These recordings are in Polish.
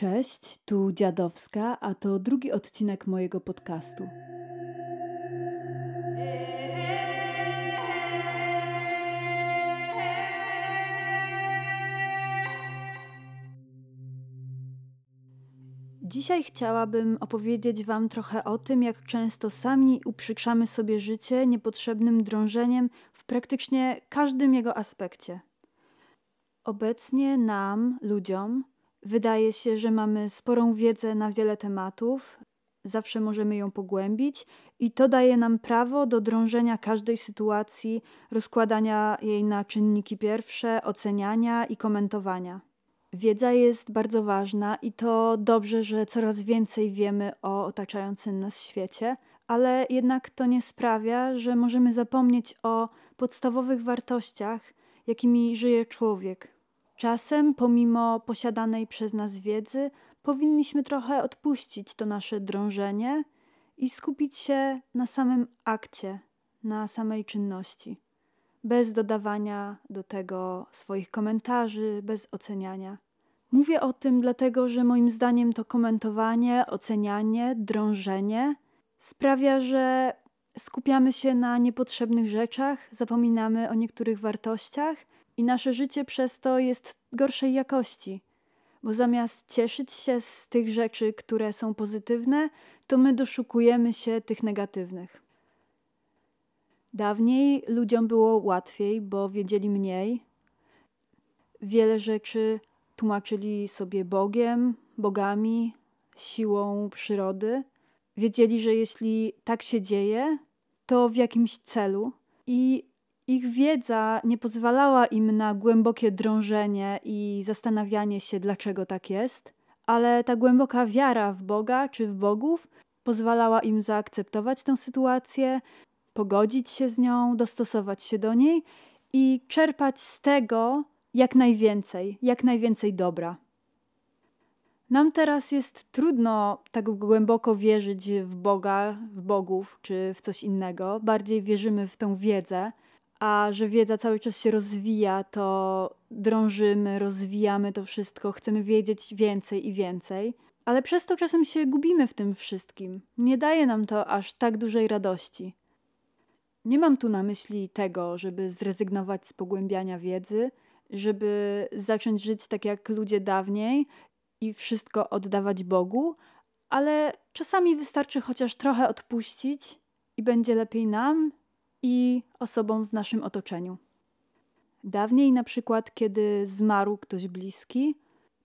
Cześć, tu Dziadowska, a to drugi odcinek mojego podcastu. Dzisiaj chciałabym opowiedzieć Wam trochę o tym, jak często sami uprzykrzamy sobie życie niepotrzebnym drążeniem w praktycznie każdym jego aspekcie. Obecnie nam, ludziom, wydaje się, że mamy sporą wiedzę na wiele tematów, zawsze możemy ją pogłębić i to daje nam prawo do drążenia każdej sytuacji, rozkładania jej na czynniki pierwsze, oceniania i komentowania. Wiedza jest bardzo ważna i to dobrze, że coraz więcej wiemy o otaczającym nas świecie, ale jednak to nie sprawia, że możemy zapomnieć o podstawowych wartościach, jakimi żyje człowiek. Czasem, pomimo posiadanej przez nas wiedzy, powinniśmy trochę odpuścić to nasze drążenie i skupić się na samym akcie, na samej czynności, bez dodawania do tego swoich komentarzy, bez oceniania. Mówię o tym dlatego, że moim zdaniem to komentowanie, ocenianie, drążenie sprawia, że skupiamy się na niepotrzebnych rzeczach, zapominamy o niektórych wartościach i nasze życie przez to jest gorszej jakości. Bo zamiast cieszyć się z tych rzeczy, które są pozytywne, to my doszukujemy się tych negatywnych. Dawniej ludziom było łatwiej, bo wiedzieli mniej. Wiele rzeczy tłumaczyli sobie Bogiem, bogami, siłą przyrody. Wiedzieli, że jeśli tak się dzieje, to w jakimś celu i ich wiedza nie pozwalała im na głębokie drążenie i zastanawianie się, dlaczego tak jest, ale ta głęboka wiara w Boga czy w bogów pozwalała im zaakceptować tę sytuację, pogodzić się z nią, dostosować się do niej i czerpać z tego jak najwięcej, jak najwięcej dobra. Nam teraz jest trudno tak głęboko wierzyć w Boga, w bogów czy w coś innego. Bardziej wierzymy w tą wiedzę, a że wiedza cały czas się rozwija, to drążymy, rozwijamy to wszystko, chcemy wiedzieć więcej i więcej, ale przez to czasem się gubimy w tym wszystkim. Nie daje nam to aż tak dużej radości. Nie mam tu na myśli tego, żeby zrezygnować z pogłębiania wiedzy, żeby zacząć żyć tak jak ludzie dawniej i wszystko oddawać Bogu, ale czasami wystarczy chociaż trochę odpuścić i będzie lepiej nam i osobom w naszym otoczeniu. Dawniej, na przykład, kiedy zmarł ktoś bliski,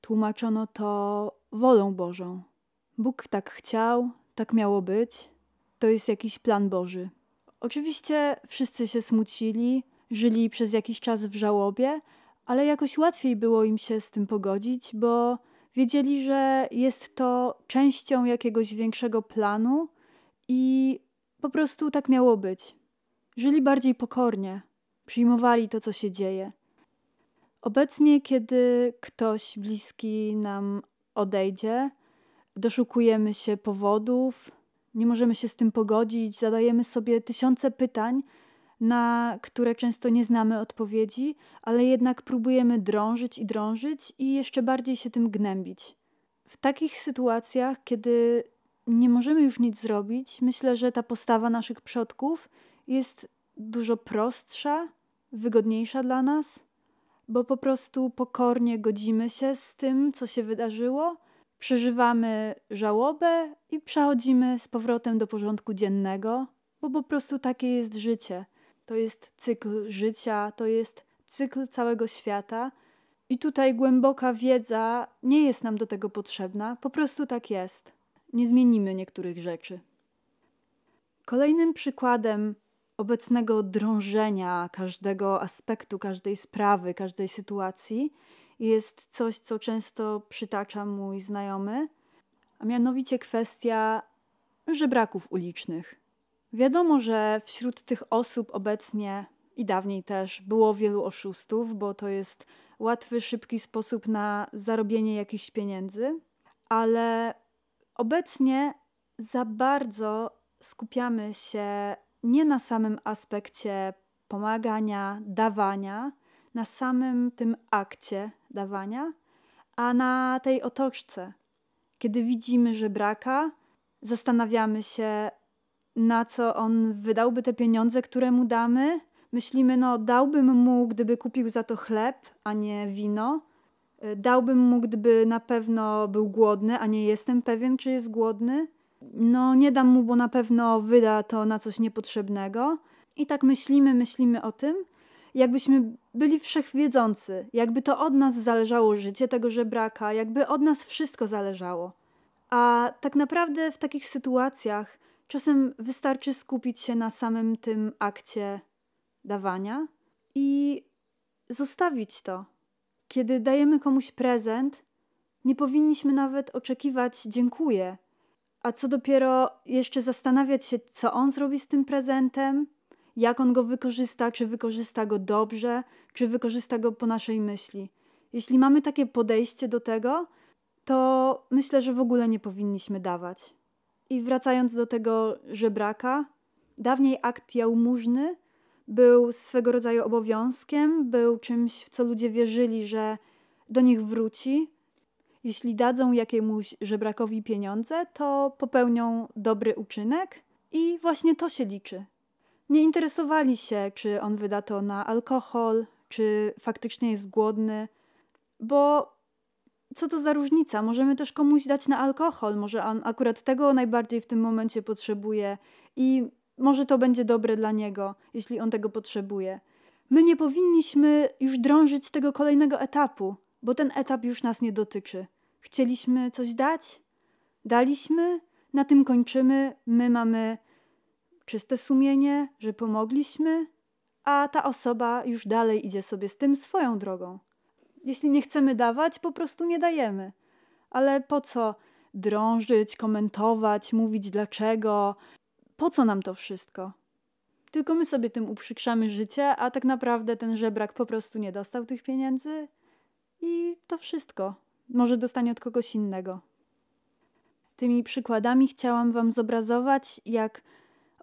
tłumaczono to wolą Bożą. Bóg tak chciał, tak miało być, to jest jakiś plan Boży. Oczywiście wszyscy się smucili, żyli przez jakiś czas w żałobie, ale jakoś łatwiej było im się z tym pogodzić, bo wiedzieli, że jest to częścią jakiegoś większego planu i po prostu tak miało być. Żyli bardziej pokornie, przyjmowali to, co się dzieje. Obecnie, kiedy ktoś bliski nam odejdzie, doszukujemy się powodów, nie możemy się z tym pogodzić, zadajemy sobie tysiące pytań, na które często nie znamy odpowiedzi, ale jednak próbujemy drążyć i drążyć i jeszcze bardziej się tym gnębić. W takich sytuacjach, kiedy nie możemy już nic zrobić, myślę, że ta postawa naszych przodków jest dużo prostsza, wygodniejsza dla nas, bo po prostu pokornie godzimy się z tym, co się wydarzyło, przeżywamy żałobę i przechodzimy z powrotem do porządku dziennego, bo po prostu takie jest życie. To jest cykl życia, to jest cykl całego świata. I tutaj głęboka wiedza nie jest nam do tego potrzebna, po prostu tak jest. Nie zmienimy niektórych rzeczy. Kolejnym przykładem obecnego drążenia każdego aspektu, każdej sprawy, każdej sytuacji jest coś, co często przytacza mój znajomy, a mianowicie kwestia żebraków ulicznych. Wiadomo, że wśród tych osób obecnie i dawniej też było wielu oszustów, bo to jest łatwy, szybki sposób na zarobienie jakichś pieniędzy, ale obecnie za bardzo skupiamy się nie na samym aspekcie pomagania, dawania, na samym tym akcie dawania, a na tej otoczce, Kiedy widzimy żebraka, zastanawiamy się, na co on wydałby te pieniądze, które mu damy. Myślimy, no dałbym mu, gdyby kupił za to chleb, a nie wino. Dałbym mu, gdyby na pewno był głodny, a nie jestem pewien, czy jest głodny. No nie dam mu, bo na pewno wyda to na coś niepotrzebnego. I tak myślimy, myślimy o tym, jakbyśmy byli wszechwiedzący, jakby to od nas zależało życie tego żebraka, jakby od nas wszystko zależało. A tak naprawdę w takich sytuacjach czasem wystarczy skupić się na samym tym akcie dawania i zostawić to. Kiedy dajemy komuś prezent, nie powinniśmy nawet oczekiwać dziękuję, a co dopiero jeszcze zastanawiać się, co on zrobi z tym prezentem, jak on go wykorzysta, czy wykorzysta go dobrze, czy wykorzysta go po naszej myśli. Jeśli mamy takie podejście do tego, to myślę, że w ogóle nie powinniśmy dawać. I wracając do tego żebraka, dawniej akt jałmużny był swego rodzaju obowiązkiem, był czymś, w co ludzie wierzyli, że do nich wróci. Jeśli dadzą jakiemuś żebrakowi pieniądze, to popełnią dobry uczynek i właśnie to się liczy. Nie interesowali się, czy on wyda to na alkohol, czy faktycznie jest głodny, bo co to za różnica? Możemy też komuś dać na alkohol, może on akurat tego najbardziej w tym momencie potrzebuje i może to będzie dobre dla niego, jeśli on tego potrzebuje. My nie powinniśmy już drążyć tego kolejnego etapu, bo ten etap już nas nie dotyczy. Chcieliśmy coś dać? Daliśmy? Na tym kończymy. My mamy czyste sumienie, że pomogliśmy, a ta osoba już dalej idzie sobie z tym swoją drogą. Jeśli nie chcemy dawać, po prostu nie dajemy. Ale po co drążyć, komentować, mówić dlaczego? Po co nam to wszystko? Tylko my sobie tym uprzykrzamy życie, a tak naprawdę ten żebrak po prostu nie dostał tych pieniędzy i to wszystko. Może dostanie od kogoś innego. Tymi przykładami chciałam Wam zobrazować, jak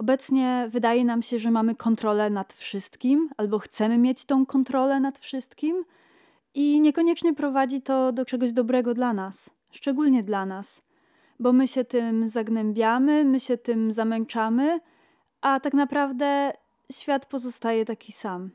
Obecnie wydaje nam się, że mamy kontrolę nad wszystkim, albo chcemy mieć tą kontrolę nad wszystkim, i niekoniecznie prowadzi to do czegoś dobrego dla nas, szczególnie dla nas, bo my się tym zagnębiamy, my się tym zamęczamy, a tak naprawdę świat pozostaje taki sam.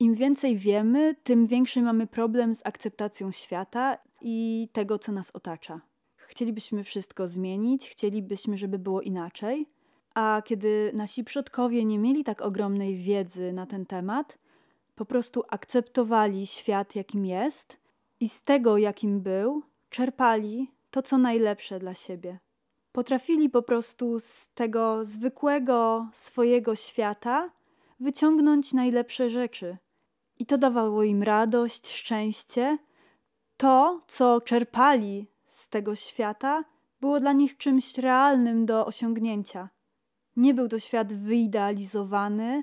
Im więcej wiemy, tym większy mamy problem z akceptacją świata i tego, co nas otacza. Chcielibyśmy wszystko zmienić, chcielibyśmy, żeby było inaczej, a kiedy nasi przodkowie nie mieli tak ogromnej wiedzy na ten temat, po prostu akceptowali świat, jakim jest i z tego, jakim był, czerpali to, co najlepsze dla siebie. Potrafili po prostu z tego zwykłego swojego świata wyciągnąć najlepsze rzeczy. I to dawało im radość, szczęście. To, co czerpali z tego świata, było dla nich czymś realnym do osiągnięcia. Nie był to świat wyidealizowany,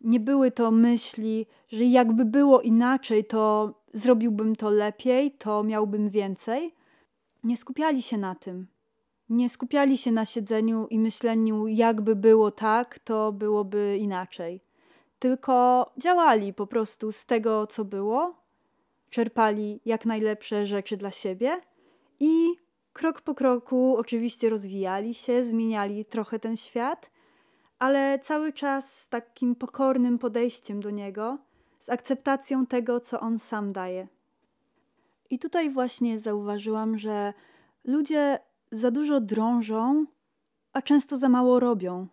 nie były to myśli, że jakby było inaczej, to zrobiłbym to lepiej, to miałbym więcej. Nie skupiali się na tym. Nie skupiali się na siedzeniu i myśleniu, jakby było tak, to byłoby inaczej. Tylko działali po prostu z tego, co było, czerpali jak najlepsze rzeczy dla siebie i krok po kroku oczywiście rozwijali się, zmieniali trochę ten świat, ale cały czas z takim pokornym podejściem do niego, z akceptacją tego, co on sam daje. I tutaj właśnie zauważyłam, że ludzie za dużo drążą, a często za mało robią.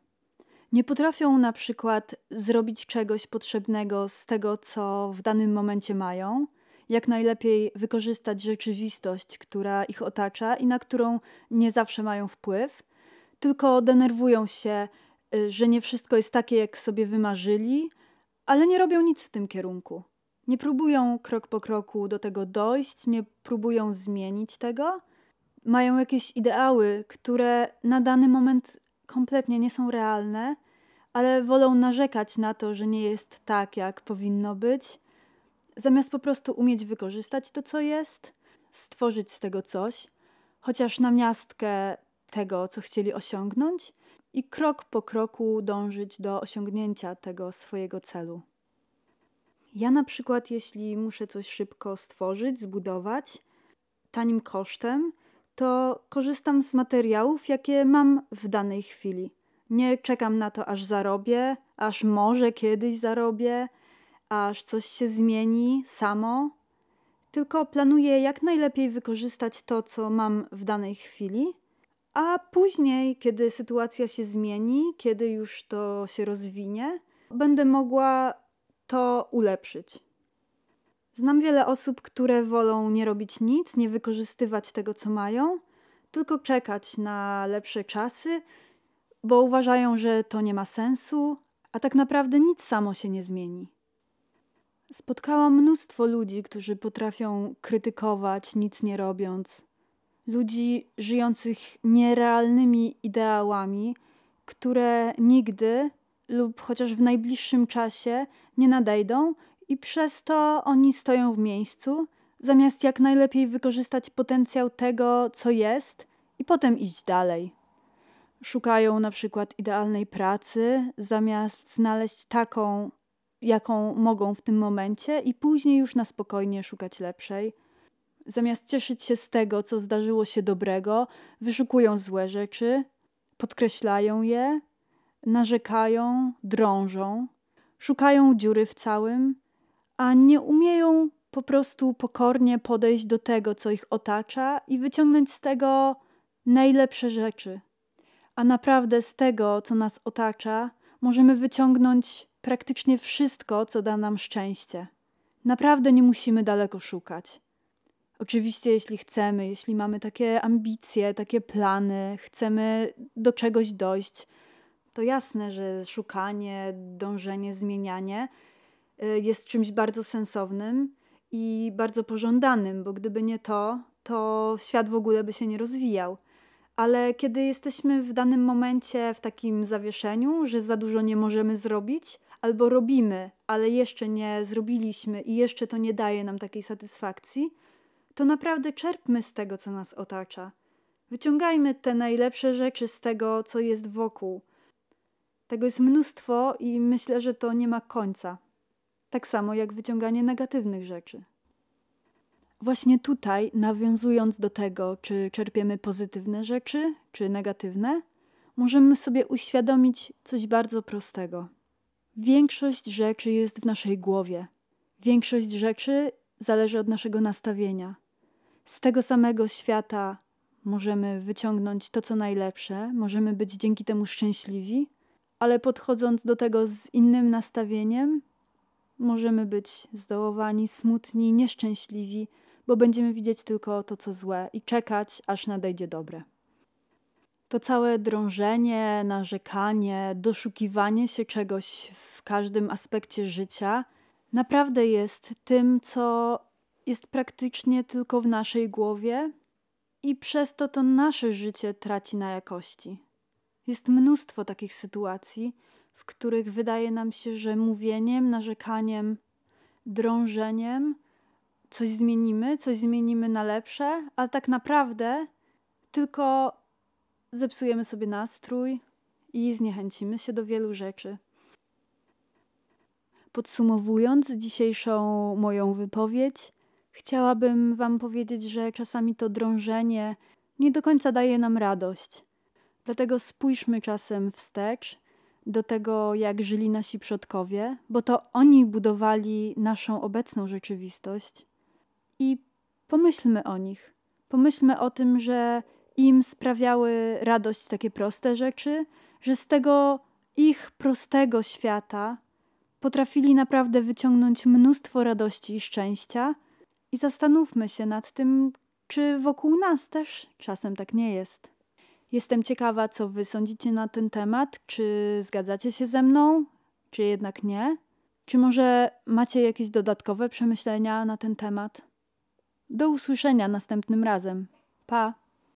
Nie potrafią na przykład zrobić czegoś potrzebnego z tego, co w danym momencie mają, jak najlepiej wykorzystać rzeczywistość, która ich otacza i na którą nie zawsze mają wpływ, tylko denerwują się, y, że nie wszystko jest takie, jak sobie wymarzyli, ale nie robią nic w tym kierunku. Nie próbują krok po kroku do tego dojść, nie próbują zmienić tego. Mają jakieś ideały, które na dany moment kompletnie nie są realne, ale wolą narzekać na to, że nie jest tak, jak powinno być, zamiast po prostu umieć wykorzystać to, co jest, stworzyć z tego coś, chociaż na miastkę tego, co chcieli osiągnąć, i krok po kroku dążyć do osiągnięcia tego swojego celu. Ja na przykład, jeśli muszę coś szybko stworzyć, zbudować, tanim kosztem, to korzystam z materiałów, jakie mam w danej chwili. Nie czekam na to, aż zarobię, aż może kiedyś zarobię, aż coś się zmieni samo, tylko planuję jak najlepiej wykorzystać to, co mam w danej chwili, a później, kiedy sytuacja się zmieni, kiedy już to się rozwinie, będę mogła to ulepszyć. Znam wiele osób, które wolą nie robić nic, nie wykorzystywać tego, co mają, tylko czekać na lepsze czasy, bo uważają, że to nie ma sensu, a tak naprawdę nic samo się nie zmieni. Spotkałam mnóstwo ludzi, którzy potrafią krytykować, nic nie robiąc, ludzi żyjących nierealnymi ideałami, które nigdy lub chociaż w najbliższym czasie nie nadejdą i przez to oni stoją w miejscu, zamiast jak najlepiej wykorzystać potencjał tego, co jest i potem iść dalej. Szukają na przykład idealnej pracy, zamiast znaleźć taką, jaką mogą w tym momencie, i później już na spokojnie szukać lepszej. Zamiast cieszyć się z tego, co zdarzyło się dobrego, wyszukują złe rzeczy, podkreślają je, narzekają, drążą, szukają dziury w całym, a nie umieją po prostu pokornie podejść do tego, co ich otacza i wyciągnąć z tego najlepsze rzeczy. A naprawdę z tego, co nas otacza, możemy wyciągnąć praktycznie wszystko, co da nam szczęście. Naprawdę nie musimy daleko szukać. Oczywiście, jeśli chcemy, jeśli mamy takie ambicje, takie plany, chcemy do czegoś dojść, to jasne, że szukanie, dążenie, zmienianie jest czymś bardzo sensownym i bardzo pożądanym, bo gdyby nie to, to świat w ogóle by się nie rozwijał. Ale kiedy jesteśmy w danym momencie w takim zawieszeniu, że za dużo nie możemy zrobić, albo robimy, ale jeszcze nie zrobiliśmy i jeszcze to nie daje nam takiej satysfakcji, to naprawdę czerpmy z tego, co nas otacza. Wyciągajmy te najlepsze rzeczy z tego, co jest wokół. Tego jest mnóstwo i myślę, że to nie ma końca. Tak samo jak wyciąganie negatywnych rzeczy. Właśnie tutaj, nawiązując do tego, czy czerpiemy pozytywne rzeczy, czy negatywne, możemy sobie uświadomić coś bardzo prostego. Większość rzeczy jest w naszej głowie. Większość rzeczy zależy od naszego nastawienia. Z tego samego świata możemy wyciągnąć to, co najlepsze, możemy być dzięki temu szczęśliwi, ale podchodząc do tego z innym nastawieniem, możemy być zdołowani, smutni, nieszczęśliwi, bo będziemy widzieć tylko to, co złe i czekać, aż nadejdzie dobre. To całe drążenie, narzekanie, doszukiwanie się czegoś w każdym aspekcie życia naprawdę jest tym, co jest praktycznie tylko w naszej głowie i przez to to nasze życie traci na jakości. Jest mnóstwo takich sytuacji, w których wydaje nam się, że mówieniem, narzekaniem, drążeniem coś zmienimy, coś zmienimy na lepsze, ale tak naprawdę tylko zepsujemy sobie nastrój i zniechęcimy się do wielu rzeczy. Podsumowując dzisiejszą moją wypowiedź, chciałabym Wam powiedzieć, że czasami to drążenie nie do końca daje nam radość. Dlatego spójrzmy czasem wstecz do tego, jak żyli nasi przodkowie, bo to oni budowali naszą obecną rzeczywistość. I pomyślmy o nich. Pomyślmy o tym, że im sprawiały radość takie proste rzeczy, że z tego ich prostego świata potrafili naprawdę wyciągnąć mnóstwo radości i szczęścia. I zastanówmy się nad tym, czy wokół nas też czasem tak nie jest. Jestem ciekawa, co wy sądzicie na ten temat. Czy zgadzacie się ze mną, czy jednak nie? Czy może macie jakieś dodatkowe przemyślenia na ten temat? Do usłyszenia następnym razem. Pa!